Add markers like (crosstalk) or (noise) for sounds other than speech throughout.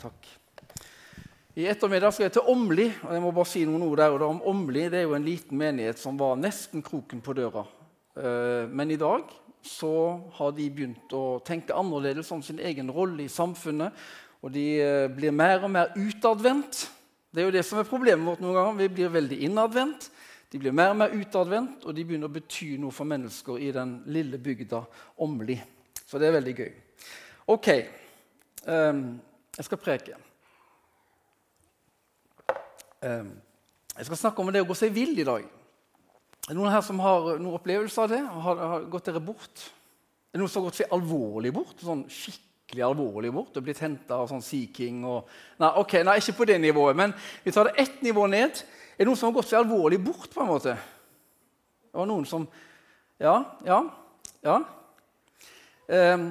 Takk. I ettermiddag skal jeg til Åmli. og jeg må bare si noen ord der og da om Åmli. Det er jo en liten menighet som var nesten kroken på døra. Eh, men i dag så har de begynt å tenke annerledes om sin egen rolle i samfunnet. Og de eh, blir mer og mer utadvendt. Det er jo det som er problemet vårt noen ganger. Vi blir veldig innadvendt. De blir mer og mer utadvendt, og de begynner å bety noe for mennesker i den lille bygda Åmli. Så det er veldig gøy. Ok, um, jeg skal preke. Jeg skal snakke om det å gå seg vill i dag. Er det noen her som har noen opplevelser av det? Har, har gått dere bort? Er det noen som har gått seg alvorlig bort? Sånn skikkelig alvorlig bort og blitt henta av sånn Sea King og nei, ok, nei, ikke på det nivået, men vi tar det ett nivå ned. Er det noen som har gått seg alvorlig bort? på en måte? Det var noen som Ja, ja, ja. Um,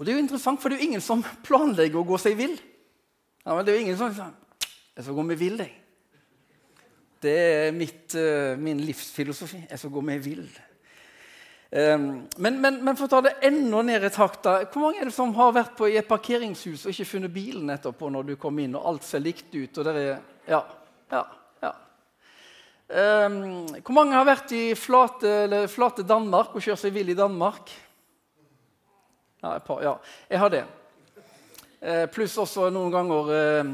og Det er jo interessant, for det er jo ingen som planlegger å gå seg vill. Ja, men det er jo ingen som sier 'Jeg skal gå med vill', jeg. Det er mitt, uh, min livsfilosofi. Jeg skal gå med vill. Um, men, men, men, for å ta det enda ned i takt da, Hvor mange er det som har vært på i et parkeringshus og ikke funnet bilen etterpå når du kom inn, og alt ser likt ut? og dere, ja, ja. Um, hvor mange har vært i flate, flate, Danmark og kjørt seg vill i Danmark? Ja, et par, ja. Jeg har det. Eh, pluss også noen ganger eh,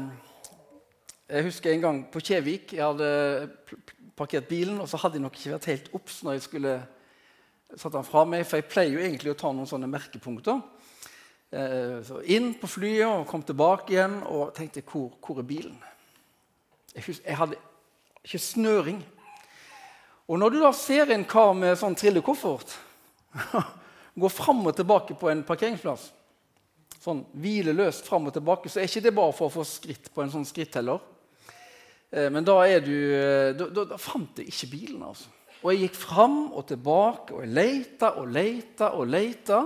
Jeg husker en gang på Kjevik. Jeg hadde parkert bilen, og så hadde jeg nok ikke vært helt obs når jeg skulle satt den fra meg, for jeg pleier jo egentlig å ta noen sånne merkepunkter. Eh, så inn på flyet og kom tilbake igjen og tenkte hvor, hvor er bilen? Jeg, husker, jeg hadde ikke snøring. Og når du da ser en kar med sånn trillekoffert (laughs) gå fram og tilbake på en parkeringsplass, sånn hvileløst fram og tilbake, så er ikke det bare for å få skritt på en sånn skritteller. Eh, men da, er du, eh, da, da, da fant jeg ikke bilen. altså. Og jeg gikk fram og tilbake, og jeg leita og leita og leita.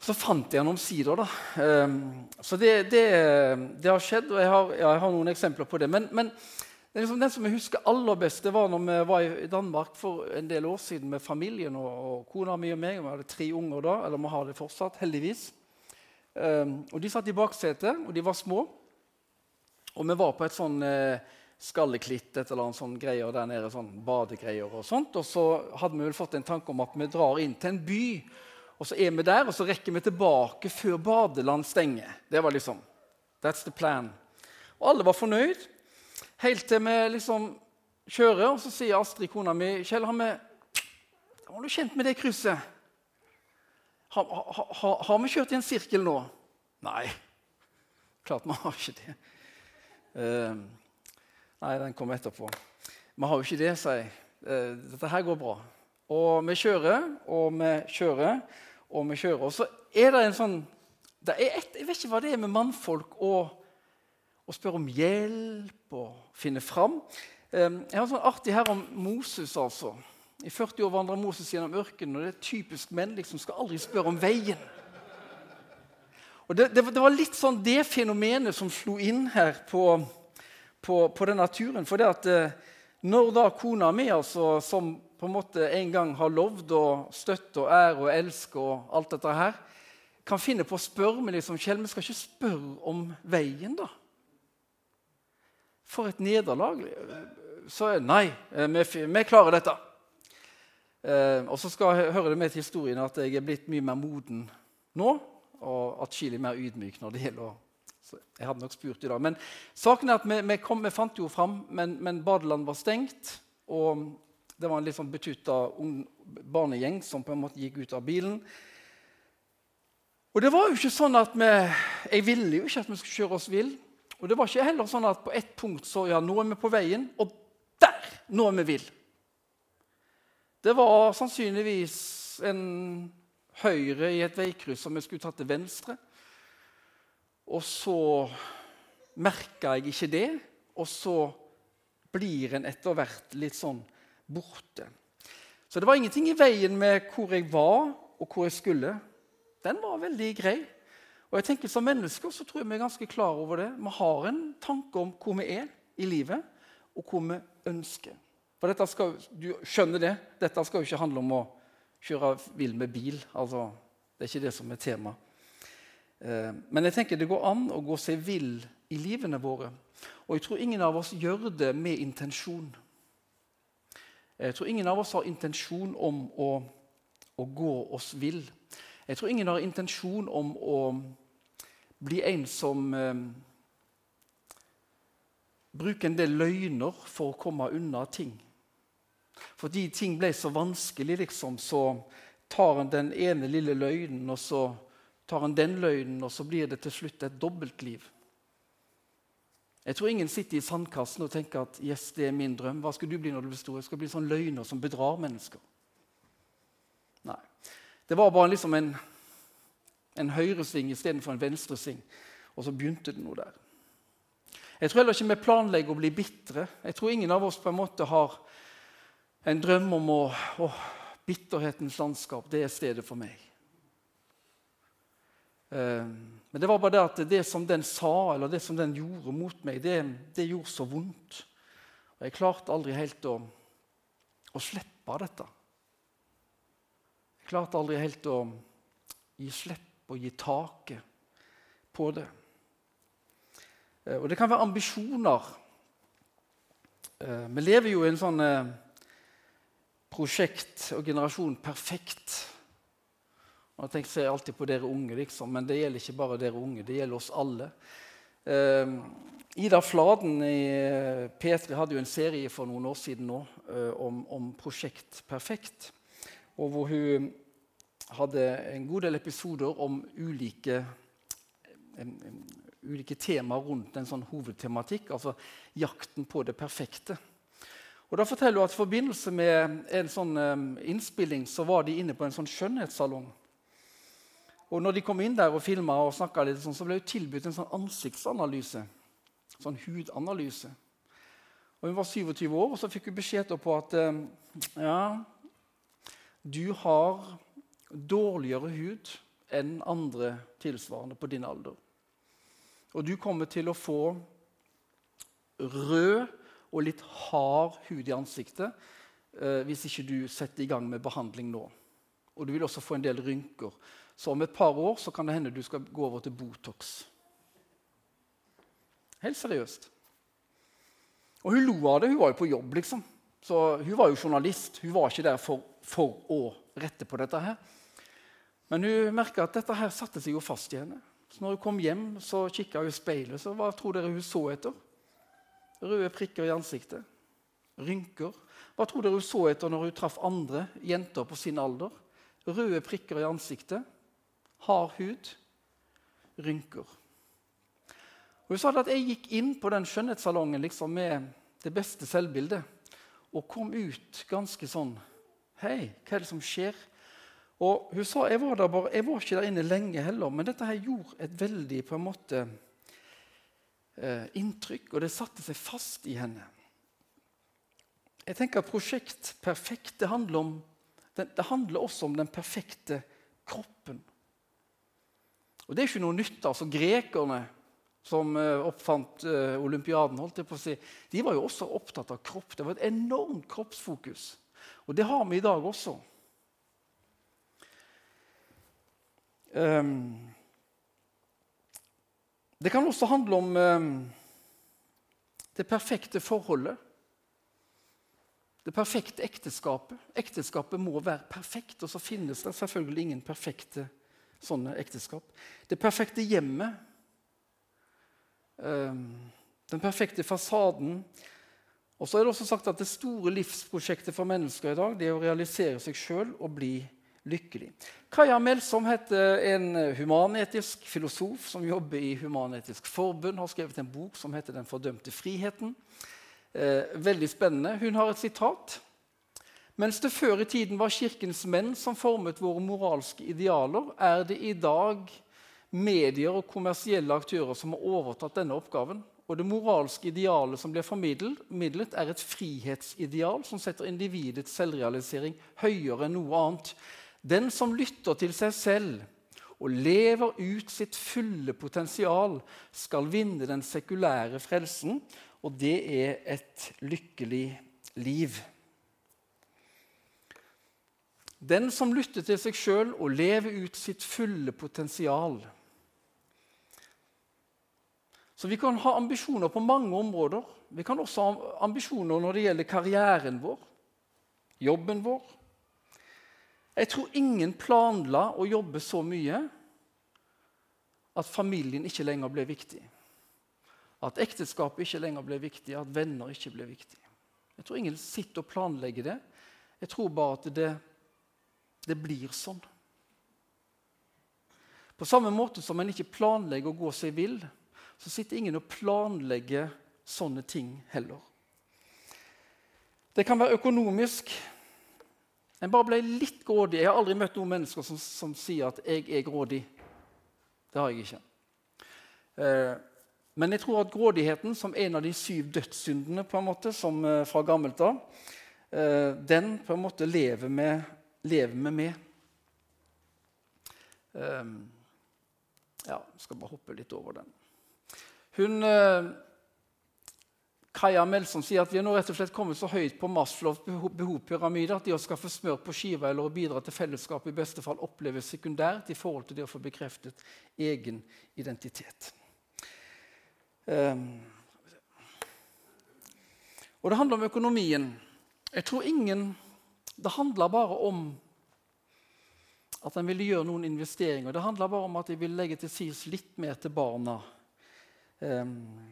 Så fant jeg den omsider. da. Eh, så det, det, det, har skjedd, og jeg har, ja, jeg har noen eksempler på det. Men, men liksom, den, som jeg husker aller best, det var når vi var i Danmark for en del år siden med familien og, og kona mi og meg. Vi hadde tre unger da, eller vi har det fortsatt, heldigvis. Um, og De satt i baksetet, og de var små. Og vi var på et sånn eh, skalleklitt et eller annet sånn greier der nede, sånn badegreier og sånt. Og så hadde vi vel fått en tanke om at vi drar inn til en by. Og så er vi der, og så rekker vi tilbake før badeland stenger. Det var liksom, that's the plan. Og alle var fornøyd. Helt til vi liksom kjører, og så sier Astrid, kona mi, 'Kjell, har, vi, har du kjent med det krysset?' Har, har, har, vi kjørt i en sirkel nå? Nei, klart vi har ikke det. Uh, nei, den kommer etterpå. Vi har jo ikke det, sier jeg. Uh, dette her går bra. Og vi kjører, og vi kjører, og vi kjører. Og så er det en sånn det er et, Jeg vet ikke hva det er med mannfolk og og spør om hjelp og finne fram. Jeg har en sånn artig her om Moses. altså. I 40 år vandrer Moses gjennom ørkenen, og det er typisk menn liksom skal aldri spørre om veien. Og det, det, det var litt sånn det fenomenet som slo inn her på, på, på den naturen. For det at eh, når da kona mi, altså, som på en måte en gang har lovd og støtte og ære og elske og alt dette her, kan finne på å spørre meg liksom, Kjell, vi skal ikke spørre om veien, da. For et nederlag. Så nei, eh, vi, vi klarer dette. Eh, og så skal jeg høre det med til historien at jeg er blitt mye mer moden nå. Og atskillig mer ydmyk når det gjelder så Jeg hadde nok spurt i dag. Men saken er at vi, vi, kom, vi fant jo fram, men, men badeland var stengt. Og det var en litt sånn betutta barnegjeng som på en måte gikk ut av bilen. Og det var jo ikke sånn at vi, Jeg ville jo ikke at vi skulle kjøre oss vill. Og det var ikke heller sånn at på ett punkt så ja, nå er vi på veien, og der nå er vi vill. Det var sannsynligvis en høyre i et veikryss som vi skulle tatt til venstre. Og så merka jeg ikke det, og så blir en etter hvert litt sånn borte. Så det var ingenting i veien med hvor jeg var, og hvor jeg skulle. Den var veldig grei. Og jeg tenker Som mennesker så tror jeg vi er ganske klar over det. Vi har en tanke om hvor vi er i livet, og hvor vi ønsker. For dette skal, Du skjønner det? Dette skal jo ikke handle om å kjøre vill med bil. Altså, det er ikke det som er tema. Eh, men jeg tenker det går an å gå seg vill i livene våre. Og jeg tror ingen av oss gjør det med intensjon. Jeg tror ingen av oss har intensjon om å, å gå oss vill. Jeg tror ingen har intensjon om å bli en som eh, bruker en del løgner for å komme unna ting. Fordi ting ble så vanskelig, liksom, så tar en den ene lille løgnen, og så tar en den løgnen, og så blir det til slutt et dobbeltliv. Jeg tror ingen sitter i sandkassen og tenker at yes, det er min drøm. Hva skal du bli når du blir stor? Jeg skal bli sånn løgner som bedrar mennesker. Nei. Det var bare liksom en, en høyresving istedenfor en venstresving. Og så begynte det noe der. Jeg tror heller ikke vi planlegger å bli bitre. Jeg tror ingen av oss på en måte har en drøm om å, å Bitterhetens landskap, det er stedet for meg. Eh, men det var bare det at det som den sa, eller det som den gjorde mot meg, det, det gjorde så vondt. Og jeg klarte aldri helt å, å slippe dette. Klarte aldri helt å gi slipp og gi taket på det. Eh, og det kan være ambisjoner. Eh, vi lever jo i en sånn prosjekt og generasjon perfekt. Og jeg tenker jeg alltid på dere unge, liksom, men det gjelder ikke bare dere unge. Det gjelder oss alle. Ida Fladen i eh, P3 hadde jo en serie for noen år siden nå, om, om, Prosjekt perfekt. Og hvor hun hadde en god del episoder om ulike, um, um, ulike temaer rundt en sånn hovedtematikk, altså jakten på det perfekte. Og da forteller hun at I forbindelse med en sånn um, innspilling så var de inne på en sånn skjønnhetssalong. Og når de kom inn der og filma, og litt, sånn, så ble hun tilbudt en sånn ansiktsanalyse. Sånn hudanalyse. Og Hun var 27 år, og så fikk hun beskjed på at um, ja, du har dårligere hud enn andre tilsvarende på din alder. Og du kommer til å få rød og litt hard hud i ansiktet eh, hvis ikke du setter i gang med behandling nå. Og du vil også få en del rynker. Så om et par år så kan det hende du skal gå over til Botox. Helt seriøst. Og hun lo av det. Hun var jo på jobb, liksom. Så Hun var jo journalist. Hun var ikke der for, for å rette på dette. her. Men hun merka at dette her satte seg jo fast i henne. Så når hun kom hjem, så kikka hun i speilet. Så hva tror dere hun så etter? Røde prikker i ansiktet. Rynker. Hva tror dere hun så etter når hun traff andre jenter på sin alder? Røde prikker i ansiktet. Hard hud. Rynker. Og Hun sa at jeg gikk inn på den skjønnhetssalongen liksom, med det beste selvbildet og kom ut ganske sånn Hei, hva er det som skjer? Og Hun sa jeg var, der bare, jeg var ikke der inne lenge heller, men dette her gjorde et veldig på en måte eh, inntrykk, og det satte seg fast i henne. Jeg tenker at Prosjekt perfekt det handler, om, det, handler også om den perfekte kroppen. Og Det er ikke noe nytt. altså Grekerne som uh, oppfant uh, olympiaden, holdt jeg på å si, de var jo også opptatt av kropp. Det var et enormt kroppsfokus. Og det har vi i dag også. Um, det kan også handle om eh, det perfekte forholdet. Det perfekte ekteskapet. Ekteskapet må være perfekt, og så finnes det selvfølgelig ingen perfekte sånne ekteskap. Det perfekte hjemmet. Eh, den perfekte fasaden. Og så er det også sagt at Det store livsprosjektet for mennesker i dag det er å realisere seg sjøl og bli lykkelig. Kaja Melsom heter en humanetisk filosof som jobber i Human-Etisk Forbund. har skrevet en bok som heter 'Den fordømte friheten'. Eh, veldig spennende. Hun har et sitat. Mens det før i tiden var Kirkens menn som formet våre moralske idealer, er det i dag medier og kommersielle aktører som har overtatt denne oppgaven. Og det moralske idealet som blir formidlet, er et frihetsideal som setter individets selvrealisering høyere enn noe annet. Den som lytter til seg selv og lever ut sitt fulle potensial, skal vinne den sekulære frelsen, og det er et lykkelig liv. Den som lytter til seg sjøl og lever ut sitt fulle potensial, Så vi kan ha ambisjoner på mange områder. Vi kan også ha ambisjoner når det gjelder karrieren vår, jobben vår. Jeg tror ingen planla å jobbe så mye at familien ikke lenger ble viktig. At ekteskapet ikke lenger ble viktig, at venner ikke ble viktig. Jeg tror ingen sitter og planlegger det. Jeg tror bare at det, det blir sånn. På samme måte som en ikke planlegger å gå seg vill, så sitter ingen og planlegger sånne ting heller. Det kan være økonomisk. En bare ble litt grådig. Jeg har aldri møtt noen mennesker som, som sier at 'jeg er grådig'. Det har jeg ikke. Eh, men jeg tror at grådigheten, som en av de syv dødssyndene på en måte, som eh, fra gammelt av, eh, den på en måte lever med, lever med meg. Eh, ja, jeg skal bare hoppe litt over den. Hun, eh, Kaja Melsom sier at vi er nå rett og slett kommet så høyt på Maslows behovpyramide at det å skaffe smør på skiva eller å bidra til fellesskapet i beste fall oppleves sekundært i forhold til det å få bekreftet egen identitet. Um, og det handler om økonomien. Jeg tror ingen Det handler bare om at en ville gjøre noen investeringer. Det handler bare om at de ville legge til side litt mer til barna. Um,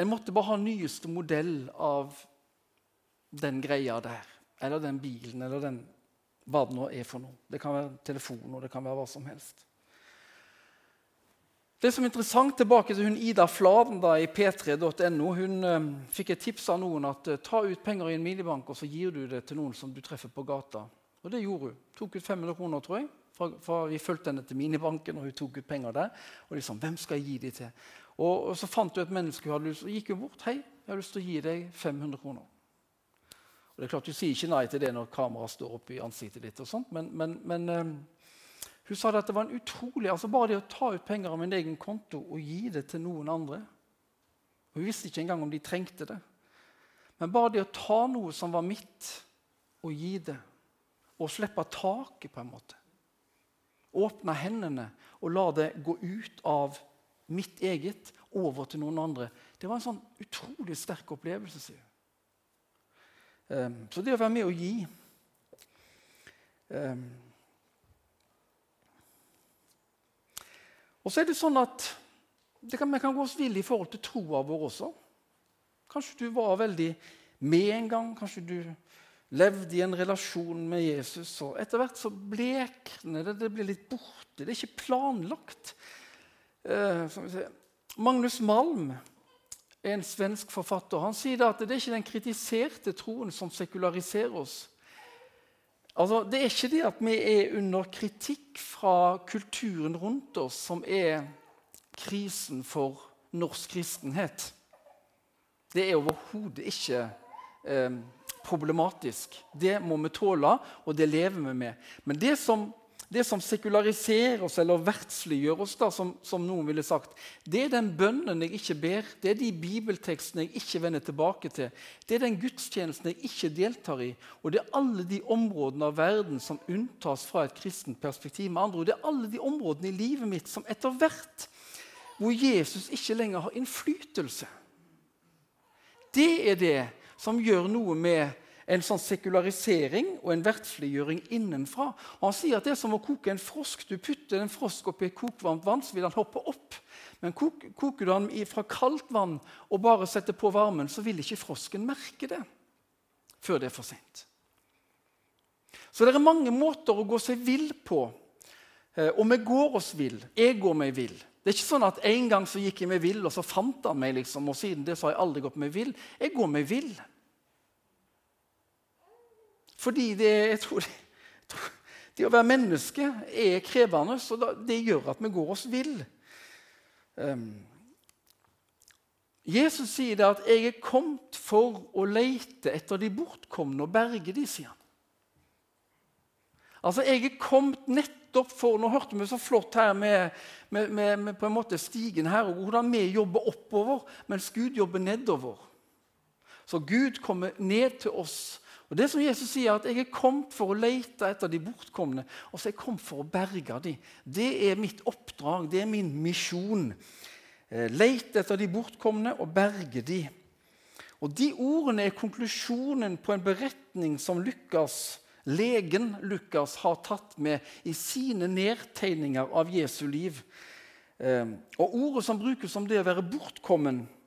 en måtte bare ha nyeste modell av den greia der. Eller den bilen, eller den, hva det nå er for noe. Det kan være telefon, og det kan være hva som helst. Det som er interessant, Tilbake til hun Ida Fladen da, i p3.no. Hun um, fikk et tips av noen at uh, ta ut penger i en minibank og så gir du det til noen som du treffer på gata. Og det gjorde hun. Tok ut 500 kroner, tror jeg. For, for vi fulgte henne til minibanken, og hun tok ut penger der. Og liksom, hvem skal jeg gi de til? Og, og så fant hun et menneske hun hadde lyst og gikk hun bort. 'Hei, jeg har lyst til å gi deg 500 kroner.' Og det er klart Du sier ikke nei til det når kameraet står oppe i ansiktet ditt, og sånt, men, men, men um, hun sa at det var en utrolig, altså bare det å ta ut penger av min egen konto og gi det til noen andre Hun visste ikke engang om de trengte det. Men bare det å ta noe som var mitt, og gi det, og slippe taket, på en måte Åpne hendene og la det gå ut av mitt eget over til noen andre. Det var en sånn utrolig sterk opplevelse. sier um, Så det å være med og gi um, Og så er det sånn at det kan, vi kan gå oss vill i forhold til troa vår også. Kanskje du var veldig med en gang. Kanskje du levde i en relasjon med Jesus. og Etter hvert så blekner det, det blir litt borte. Det er ikke planlagt. Eh, Magnus Malm en svensk forfatter. Han sier at det er ikke den kritiserte troen som sekulariserer oss. Altså, det er ikke det at vi er under kritikk fra kulturen rundt oss, som er krisen for norsk kristenhet. Det er overhodet ikke eh, problematisk. Det må vi tåle, og det lever vi med. Men det som det som sekulariserer oss eller verdsliggjør oss, da, som, som, noen ville sagt, det er den bønnen jeg ikke ber, det er de bibeltekstene jeg ikke vender tilbake til, det er den gudstjenesten jeg ikke deltar i, og det er alle de områdene av verden som unntas fra et kristent perspektiv. med andre ord, Det er alle de områdene i livet mitt som etter hvert, hvor Jesus ikke lenger har innflytelse. Det er det som gjør noe med en sånn sekularisering og en verdsliggjøring innenfra. Og han sier at det er som å koke en frosk. Du putter en frosk oppi kokvarmt vann, så vil han hoppe opp. Men kok, koker du den fra kaldt vann og bare setter på varmen, så vil ikke frosken merke det før det er for sent. Så det er mange måter å gå seg vill på. Eh, og vi går oss vill. Jeg går meg vill. Det er ikke sånn at En gang så gikk jeg meg vill, og så fant han meg. liksom, og Siden det så har jeg aldri gått meg vill. Jeg går meg vill. Fordi det, jeg tror, det å være menneske er krevende, så det gjør at vi går oss vill. Um, Jesus sier det at 'jeg er kommet for å leite etter de bortkomne og berge de', sier han. Altså, Jeg er kommet nettopp for Nå hørte vi så flott her med, med, med, med på en måte stigen her, og hvordan vi jobber oppover, mens Gud jobber nedover. Så Gud kommer ned til oss og det som Jesus sier, at 'jeg er kommet for å lete etter de bortkomne', og så er jeg kommet for å berge dem. Det er mitt oppdrag, det er min misjon. Lete etter de bortkomne og berge de. Og De ordene er konklusjonen på en beretning som Lukas, legen Lukas har tatt med i sine nedtegninger av Jesu liv. Eh, og Ordet som brukes om det å være bortkommen eh,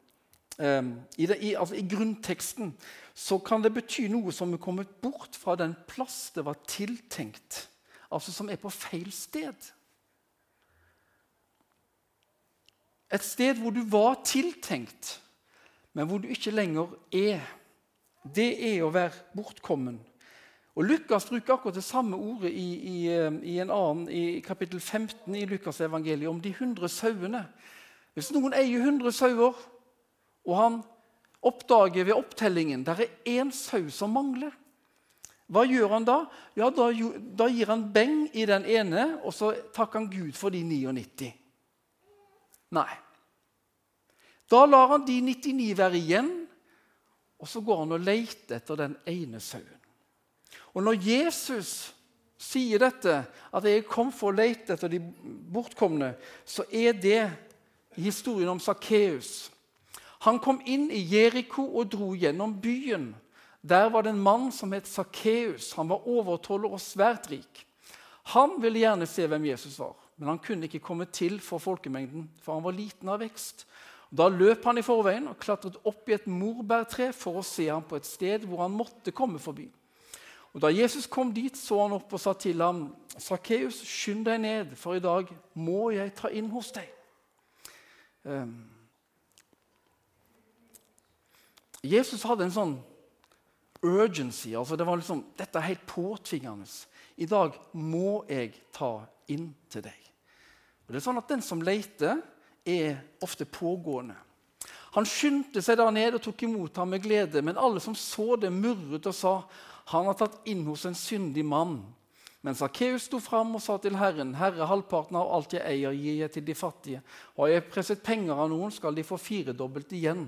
i, det, i, altså i grunnteksten, så kan det bety noe som er kommet bort fra den plass det var tiltenkt. Altså som er på feil sted. Et sted hvor du var tiltenkt, men hvor du ikke lenger er. Det er å være bortkommen. Og Lukas bruker akkurat det samme ordet i, i, eh, en annen, kapittel 15 i Lukas evangeliet om de 100 sauene. Hvis noen eier 100 sauer, og han oppdager ved opptellingen der er én sau som mangler, hva gjør han da? Ja, da, da gir han beng i den ene, og så takker han Gud for de 99. Nei. Da lar han de 99 være igjen, og så går han og leter etter den ene sauen. Og når Jesus sier dette, at 'jeg kom for å lete etter de bortkomne', så er det i historien om Sakkeus. Han kom inn i Jeriko og dro gjennom byen. Der var det en mann som het Sakkeus. Han var overtoller og svært rik. Han ville gjerne se hvem Jesus var, men han kunne ikke komme til for folkemengden, for han var liten av vekst. Da løp han i forveien og klatret opp i et morbærtre for å se ham på et sted hvor han måtte komme forbi. Og Da Jesus kom dit, så han opp og sa til ham, 'Sakkeus, skynd deg ned, for i dag må jeg ta inn hos deg.' Um, Jesus hadde en sånn urgency. altså det var liksom, Dette er helt påtvingende. I dag må jeg ta inn til deg. Og det er sånn at Den som leter, er ofte pågående. Han skyndte seg da ned og tok imot ham med glede, men alle som så det, murret og sa han har tatt inn hos en syndig mann. Men Sakkeus sto fram og sa til Herren, Herre, halvparten av alt jeg eier, gir jeg til de fattige. Har jeg presset penger av noen, skal de få firedobbelt igjen.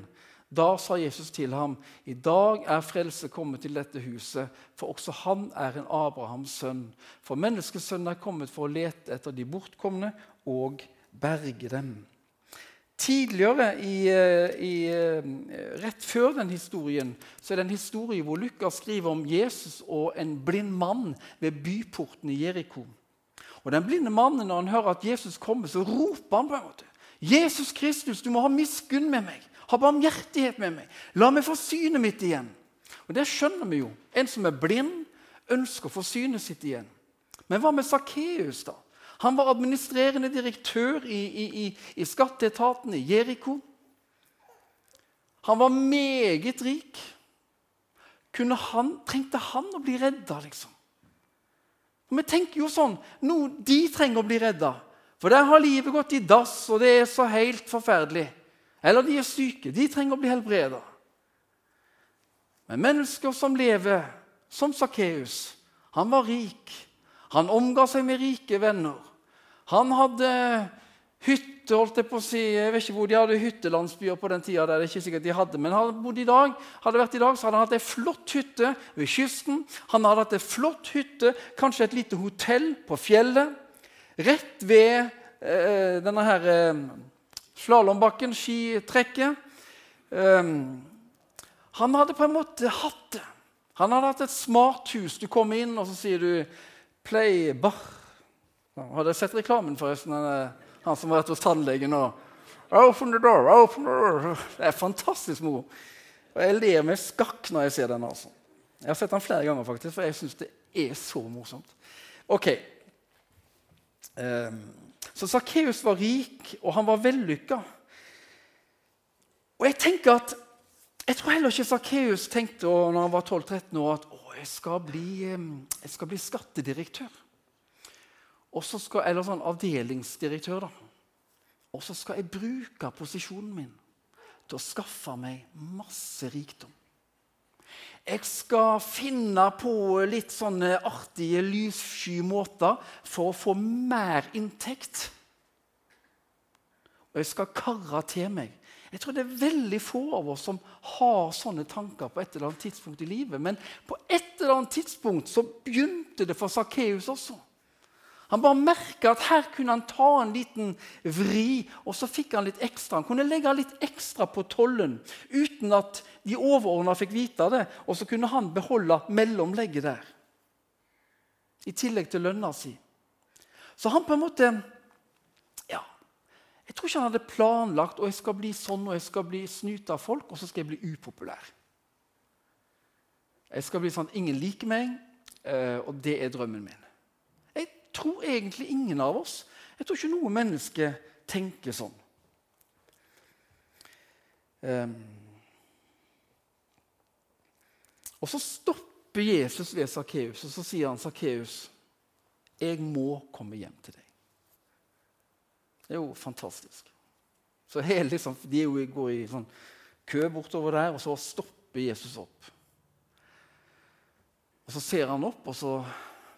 Da sa Jesus til ham, I dag er frelse kommet til dette huset, for også han er en Abrahams sønn. For menneskesønnen er kommet for å lete etter de bortkomne og berge dem. Tidligere, i, eh, i, eh, rett før den historien, så er det en historie hvor Lukas skriver om Jesus og en blind mann ved byporten i Jeriko. Og Den blinde mannen, når han hører at Jesus kommer, så roper han på en måte. 'Jesus Kristus, du må ha miskunn med meg. Ha barmhjertighet med meg. La meg få synet mitt igjen.' Og Det skjønner vi jo. En som er blind, ønsker å få synet sitt igjen. Men hva med Sakkeus, da? Han var administrerende direktør i, i, i, i skatteetaten i Jeriko. Han var meget rik. Han, trengte han å bli redda, liksom? Og vi tenker jo sånn nå, De trenger å bli redda, for der har livet gått i dass, og det er så helt forferdelig. Eller de er syke. De trenger å bli helbreda. Men mennesker som lever som Sakkeus Han var rik. Han omga seg med rike venner. Han hadde hytte, holdt jeg på å si, jeg vet ikke hvor de hadde hyttelandsbyer på den tida. det er ikke sikkert de hadde, Men hadde bodde i dag, hadde vært i dag, så hadde han hatt ei flott hytte ved kysten. Han hadde hatt ei flott hytte, kanskje et lite hotell på fjellet. Rett ved eh, denne her eh, slalåmbakken, skitrekket. Um, han hadde på en måte hatt det. Han hadde hatt et smart hus. Du kommer inn, og så sier du 'Play bar'. Har dere sett reklamen, forresten? Han som har vært hos tannlegen og Open the door, open the door. Det er fantastisk moro. Og Jeg ler meg skakk når jeg ser den. altså. Jeg har sett den flere ganger, faktisk, for jeg syns det er så morsomt. Ok. Um, så Sakkeus var rik, og han var vellykka. Og jeg tenker at, jeg tror heller ikke Sakkeus tenkte når han var 12-13 år at å, jeg skal, bli, jeg skal bli skattedirektør. Skal, eller sånn avdelingsdirektør. da. Og så skal jeg bruke posisjonen min til å skaffe meg masse rikdom. Jeg skal finne på litt sånne artige, lyssky måter for å få mer inntekt. Og jeg skal karre til meg. Jeg tror det er veldig få av oss som har sånne tanker på et eller annet tidspunkt i livet. Men på et eller annet tidspunkt så begynte det for Sakkeus også. Han bare merka at her kunne han ta en liten vri, og så fikk han litt ekstra. Han kunne legge litt ekstra på tollen uten at de overordna fikk vite det. Og så kunne han beholde mellomlegget der, i tillegg til lønna si. Så han på en måte Ja, jeg tror ikke han hadde planlagt og jeg skal bli sånn og jeg skal bli snyta av folk, og så skal jeg bli upopulær. Jeg skal bli sånn ingen liker meg, eh, og det er drømmen min tror egentlig ingen av oss. Jeg tror ikke noe menneske tenker sånn. Um, og så stopper Jesus ved Sakkeus, og så sier han, 'Sakkeus, jeg må komme hjem til deg.' Det er jo fantastisk. Så hele, liksom, De går i sånn kø bortover der, og så stopper Jesus opp. Og Så ser han opp, og så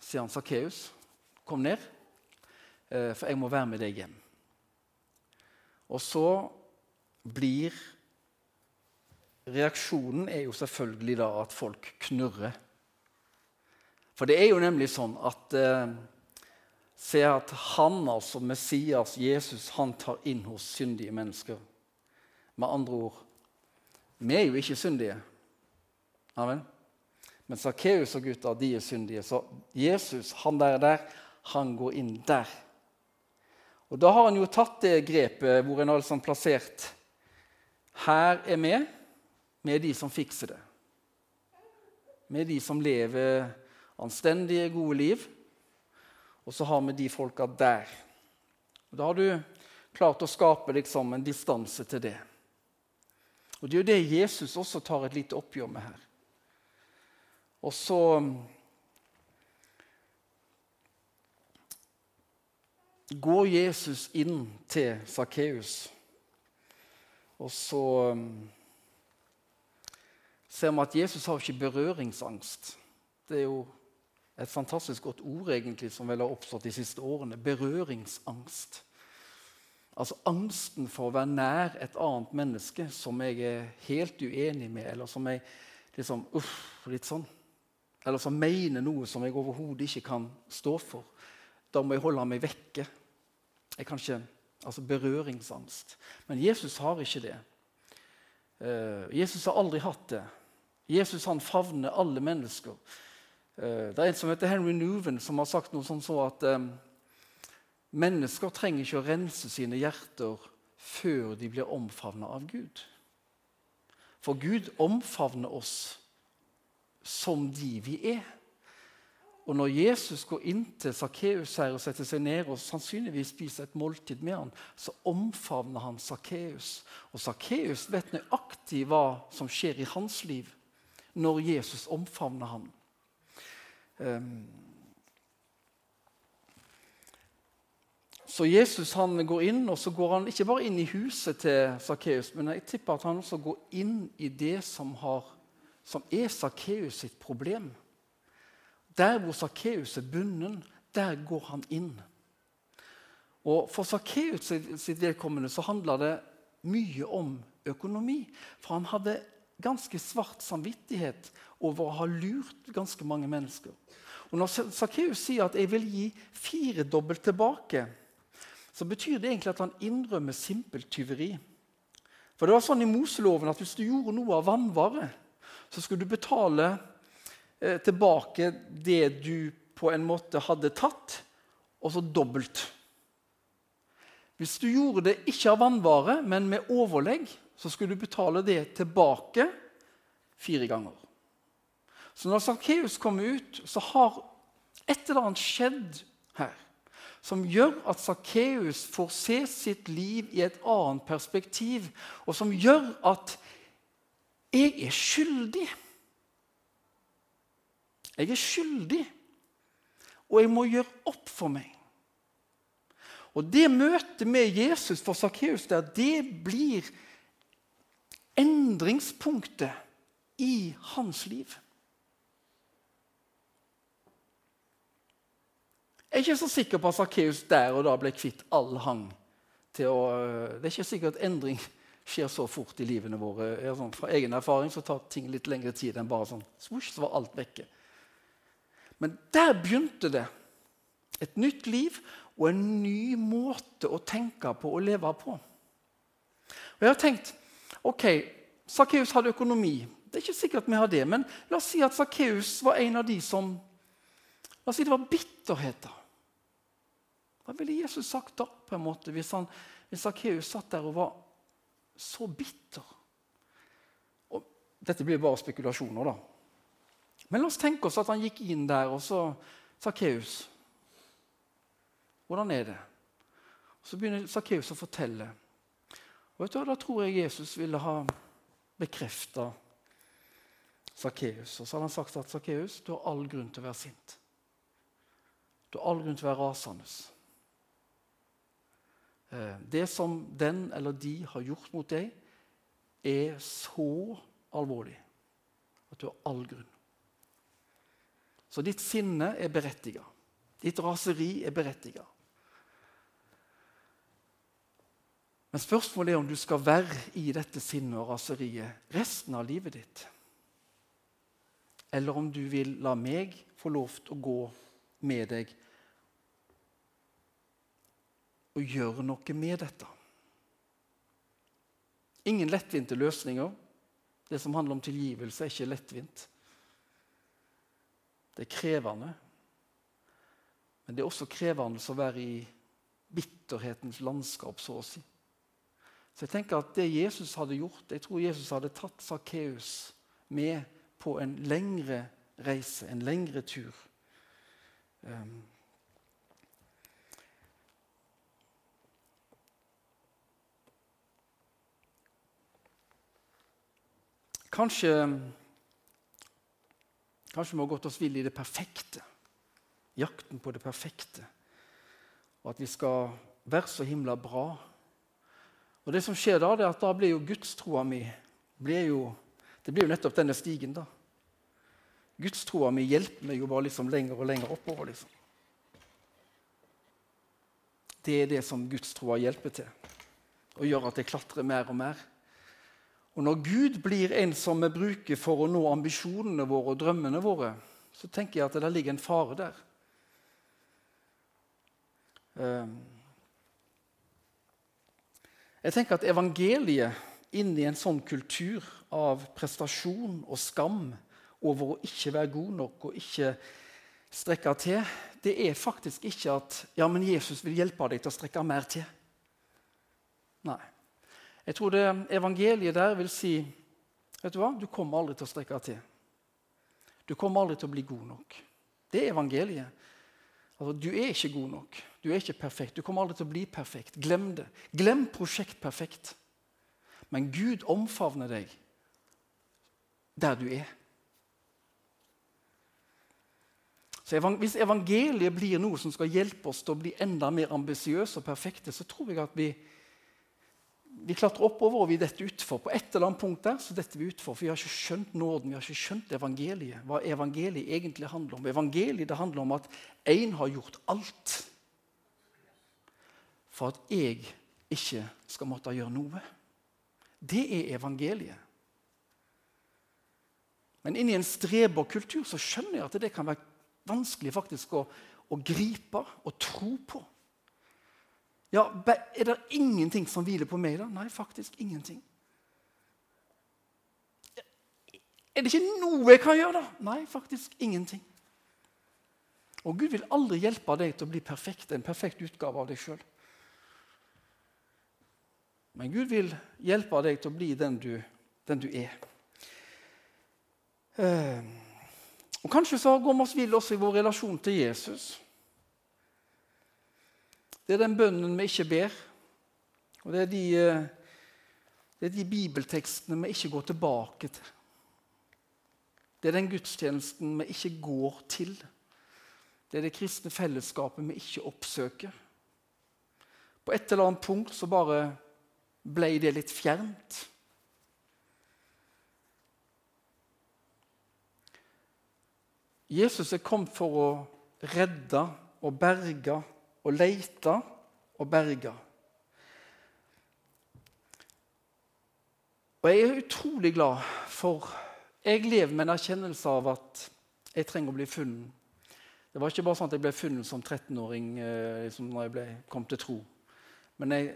sier han, 'Sakkeus, Kom ned, eh, for jeg må være med deg hjem. Og så blir Reaksjonen er jo selvfølgelig da at folk knurrer. For det er jo nemlig sånn at eh, Se at han, altså Messias, Jesus, han tar inn hos syndige mennesker. Med andre ord Vi er jo ikke syndige. Amen. Men Sakkeus og gutta de er syndige. Så Jesus han der, der han går inn der. Og Da har han jo tatt det grepet hvor en har liksom plassert Her er vi, med de som fikser det. Med de som lever anstendige, gode liv. Og så har vi de folka der. Og Da har du klart å skape liksom en distanse til det. Og Det er jo det Jesus også tar et lite oppgjør med her. Og så går Jesus inn til Sakkeus. Og så um, ser vi at Jesus har ikke berøringsangst. Det er jo et fantastisk godt ord egentlig som vel har oppstått de siste årene. Berøringsangst. Altså angsten for å være nær et annet menneske som jeg er helt uenig med, eller som jeg liksom, uff, litt sånn, eller som mener noe som jeg overhodet ikke kan stå for. Da må jeg holde meg vekke. Jeg kan ikke, altså Berøringsangst. Men Jesus har ikke det. Uh, Jesus har aldri hatt det. Jesus han favner alle mennesker. Uh, det er en som heter Henry Newven, som har sagt noe sånn så at um, mennesker trenger ikke å rense sine hjerter før de blir omfavnet av Gud. For Gud omfavner oss som de vi er. Og når Jesus går inn til Sakkeus og setter seg ned og sannsynligvis spiser et måltid med han, så omfavner han Sakkeus. Og Sakkeus vet nøyaktig hva som skjer i hans liv når Jesus omfavner han. Um, så Jesus han går inn, og så går han ikke bare inn i huset til Sakkeus, men jeg tipper at han også går inn i det som, har, som er Sakkeus sitt problem. Der hvor Sakkeus er bunden, der går han inn. Og For Sakkeus sitt vedkommende så handla det mye om økonomi. For han hadde ganske svart samvittighet over å ha lurt ganske mange mennesker. Og Når Sakkeus sier at 'jeg vil gi firedobbelt tilbake', så betyr det egentlig at han innrømmer simpelt tyveri. For det var sånn i Moseloven at hvis du gjorde noe av vannvare, så skulle du betale tilbake det du på en måte hadde tatt, og så dobbelt. Hvis du gjorde det ikke av vannvare, men med overlegg, så skulle du betale det tilbake fire ganger. Så når Sakkeus kommer ut, så har et eller annet skjedd her som gjør at Sakkeus får se sitt liv i et annet perspektiv, og som gjør at jeg er skyldig. Jeg er skyldig, og jeg må gjøre opp for meg. Og Det møtet med Jesus for Sakkeus det blir endringspunktet i hans liv. Jeg er ikke så sikker på at Sakkeus der og da ble kvitt all hang til å Det er ikke sikkert at endring skjer så fort i livene våre. Sånn, fra egen erfaring så tar ting litt lengre tid enn bare sånn. Svosj, så var alt vekke. Men der begynte det. Et nytt liv og en ny måte å tenke på og leve på. Og jeg har tenkt ok, Sakkeus hadde økonomi. Det er ikke sikkert vi har det, men la oss si at Sakkeus var en av de som La oss si det var bitterheter. Hva ville Jesus sagt da, på en måte, hvis, han, hvis Sakkeus satt der og var så bitter? Og dette blir bare spekulasjoner, da. Men la oss tenke oss at han gikk inn der, og så Sakkeus Hvordan er det? Så begynner Sakkeus å fortelle. Og vet du, Da tror jeg Jesus ville ha bekrefta Sakkeus. Og så hadde han sagt at Sakkeus, du har all grunn til å være sint. Du har all grunn til å være rasende. Eh, det som den eller de har gjort mot deg, er så alvorlig at du har all grunn. Så ditt sinne er berettiget. Ditt raseri er berettiget. Men spørsmålet er om du skal være i dette sinnet og raseriet resten av livet ditt. Eller om du vil la meg få lov til å gå med deg og gjøre noe med dette. Ingen lettvinte løsninger. Det som handler om tilgivelse, er ikke lettvint. Det er krevende. Men det er også krevende å være i bitterhetens landskap, så å si. Så jeg tenker at det Jesus hadde gjort Jeg tror Jesus hadde tatt Sakkeus med på en lengre reise, en lengre tur. Um, Kanskje Kanskje vi har gått oss vill i det perfekte. Jakten på det perfekte. Og at vi skal være så himla bra. Og Det som skjer da, det er at da blir jo gudstroa mi blir jo, Det blir jo nettopp denne stigen. da. Gudstroa mi hjelper meg jo bare liksom lenger og lenger oppover. liksom. Det er det som gudstroa hjelper til. Og gjør at jeg klatrer mer og mer. Og Når Gud blir en som vi bruker for å nå ambisjonene våre og drømmene våre, så tenker jeg at det ligger en fare der. Ehm. Jeg tenker at evangeliet inni en sånn kultur av prestasjon og skam over å ikke være god nok og ikke strekke til, det er faktisk ikke at ja, men Jesus vil hjelpe deg til å strekke mer til. Nei. Jeg tror det evangeliet der vil si vet Du hva? Du kommer aldri til å strekke til. Du kommer aldri til å bli god nok. Det er evangeliet. Altså, du er ikke god nok. Du er ikke perfekt. Du kommer aldri til å bli perfekt. Glem det. Glem prosjekt perfekt. Men Gud omfavner deg der du er. Så Hvis evangeliet blir noe som skal hjelpe oss til å bli enda mer ambisiøse og perfekte, så tror jeg at vi vi klatrer oppover og vi detter utfor. På et eller annet punkt der så detter vi utfor, for vi har ikke skjønt nåden, vi har ikke skjønt evangeliet. Hva evangeliet egentlig handler om. Evangeliet det handler om at én har gjort alt for at jeg ikke skal måtte gjøre noe. Det er evangeliet. Men inni en streberkultur så skjønner jeg at det kan være vanskelig faktisk å, å gripe og tro på. Ja, Er det ingenting som hviler på meg, da? Nei, faktisk ingenting. Er det ikke noe jeg kan gjøre, da? Nei, faktisk ingenting. Og Gud vil aldri hjelpe deg til å bli perfekt, en perfekt utgave av deg sjøl. Men Gud vil hjelpe deg til å bli den du, den du er. Eh, og Kanskje så går vi oss vill også i vår relasjon til Jesus. Det er den bønnen vi ikke ber. Og det er de, eh, det er de bibeltekstene vi ikke går tilbake til. Det er den gudstjenesten vi ikke går til. Det er det kristne fellesskapet vi ikke oppsøker. På et eller annet punkt så bare ble det litt fjernt. Jesus er kommet for å redde og berge og leita og berga. Og jeg er utrolig glad, for jeg lever med en erkjennelse av at jeg trenger å bli funnet. Det var ikke bare sånn at jeg ble funnet som 13-åring eh, liksom når jeg ble, kom til tro. Men jeg,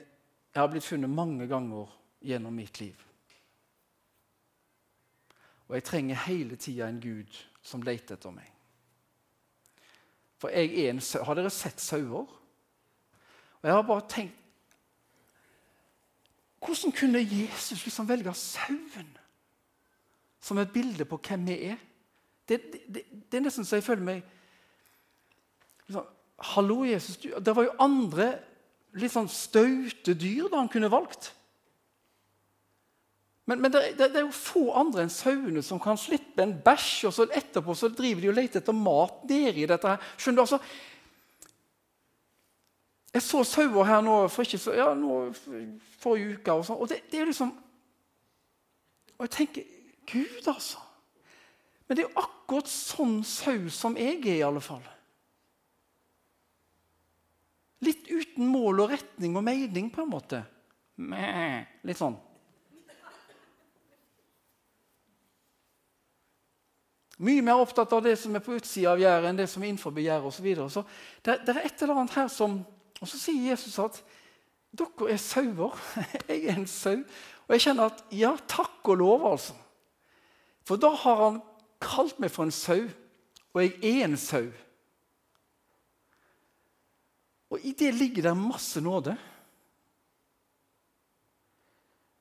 jeg har blitt funnet mange ganger gjennom mitt liv. Og jeg trenger hele tida en Gud som leter etter meg. For jeg er en sau. Har dere sett sauer? Og jeg har bare tenkt Hvordan kunne Jesus liksom velge sauen som et bilde på hvem vi er? Det, det, det er nesten så jeg føler meg liksom, Hallo, Jesus. Det var jo andre litt sånn staute dyr da han kunne valgt. Men, men det, det, det, er jo få andre enn sauene som kan slippe en bæsj, og så etterpå så driver de og leter etter mat nedi dette. her. Skjønner du, altså, Jeg så sauer her nå for ikke så, ja, nå, forrige uke, og, sånn, og det, det, er liksom Og jeg tenker Gud, altså. Men det er jo akkurat sånn sau som jeg er, i alle fall. Litt uten mål og retning og mening, på en måte. Litt sånn. Mye mer opptatt av det som er på utsida av gjerdet, enn det som er innenfor gjerdet osv. Så, så det, det er et eller annet her som Og så sier Jesus at dere er sauer. (laughs) Jeg er en sau. Og jeg kjenner at ja, takk og lov, altså. For da har han kalt meg for en sau, og jeg er en sau. Og i det ligger det masse nåde.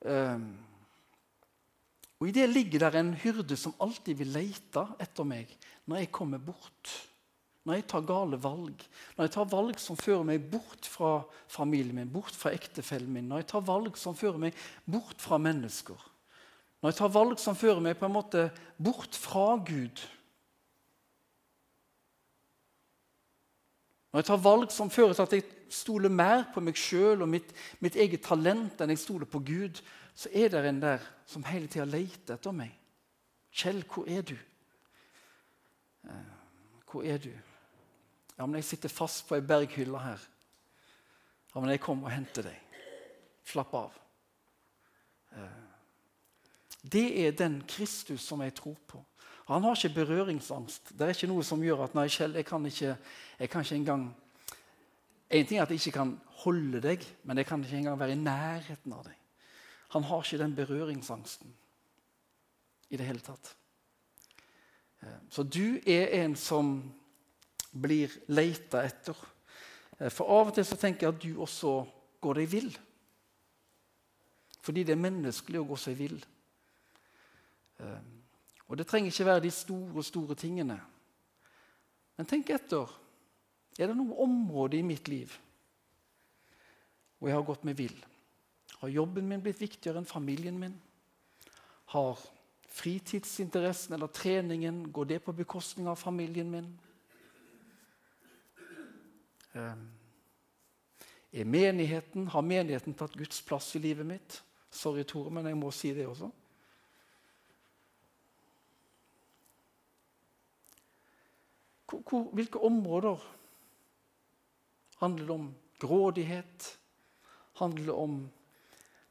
Um, og I det ligger der en hyrde som alltid vil lete etter meg når jeg kommer bort. Når jeg tar gale valg, når jeg tar valg som fører meg bort fra familien min, bort fra ektefellen min, når jeg tar valg som fører meg bort fra mennesker. Når jeg tar valg som fører meg på en måte bort fra Gud. Når jeg tar valg som fører til at jeg stoler mer på meg sjøl og mitt, mitt eget talent enn jeg stoler på Gud, så er det en der som hele tida leter etter meg. 'Kjell, hvor er du?' Eh, 'Hvor er du?' Ja, men jeg sitter fast på ei berghylle her. Ja, men jeg kommer og henter deg. Slapp av. Eh, det er den Kristus som jeg tror på. Han har ikke berøringsangst. Det er ikke noe som gjør at nei, Kjell, jeg kan ikke, jeg kan ikke engang En ting er at jeg ikke kan holde deg, men jeg kan ikke engang være i nærheten av deg. Han har ikke den berøringsangsten i det hele tatt. Eh, så du er en som blir leita etter. Eh, for av og til så tenker jeg at du også går deg vill. Fordi det er menneskelig å gå seg vill. Eh, og det trenger ikke være de store, store tingene. Men tenk etter. Er det noe område i mitt liv hvor jeg har gått meg vill? Har jobben min blitt viktigere enn familien min? Har fritidsinteressen eller treningen Går det på bekostning av familien min? Ehm, er menigheten, Har menigheten tatt Guds plass i livet mitt? Sorry, Tore, men jeg må si det også. Hvor, hvilke områder handler det om grådighet? Handler det om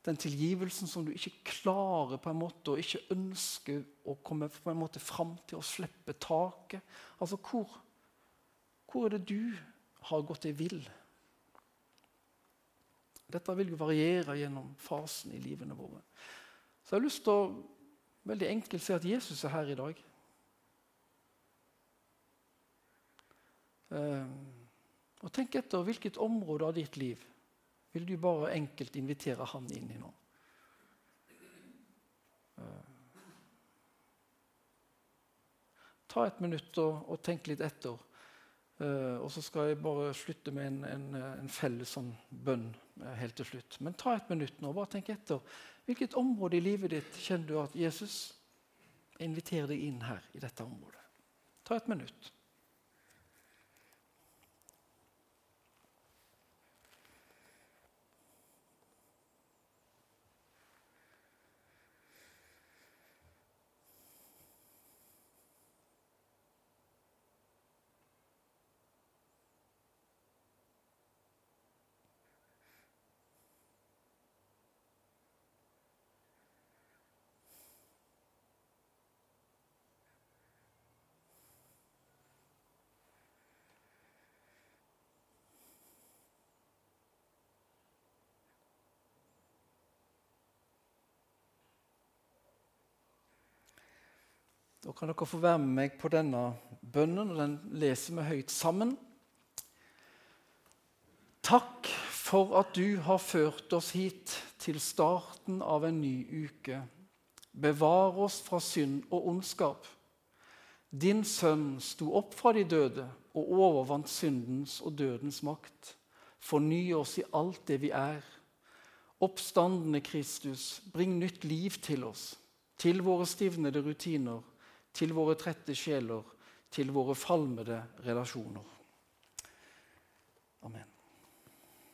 den tilgivelsen som du ikke klarer på en måte, og ikke ønsker å komme på en måte fram til å slippe taket. Altså, hvor, hvor er det du har gått deg vill? Dette vil jo variere gjennom fasen i livene våre. Så jeg har lyst til å veldig enkelt si at Jesus er her i dag. Uh, og Tenk etter hvilket område av ditt liv vil du bare enkelt invitere han inn i nå. Eh, ta et minutt og, og tenk litt etter. Uh, og så skal jeg bare slutte med en, en, en felles sånn bønn uh, helt til slutt. Men ta et minutt nå bare tenk etter. Hvilket område i livet ditt kjenner du at Jesus inviterer deg inn her i dette området? Ta et minutt. Da kan dere få være med meg på denne bønnen, og den leser vi høyt sammen. Takk for at du har ført oss hit til starten av en ny uke. Bevar oss fra synd og ondskap. Din sønn sto opp fra de døde og overvant syndens og dødens makt. Forny oss i alt det vi er. Oppstandende Kristus, bring nytt liv til oss, til våre stivnede rutiner, til våre trette sjeler, til våre falmede relasjoner. Amen.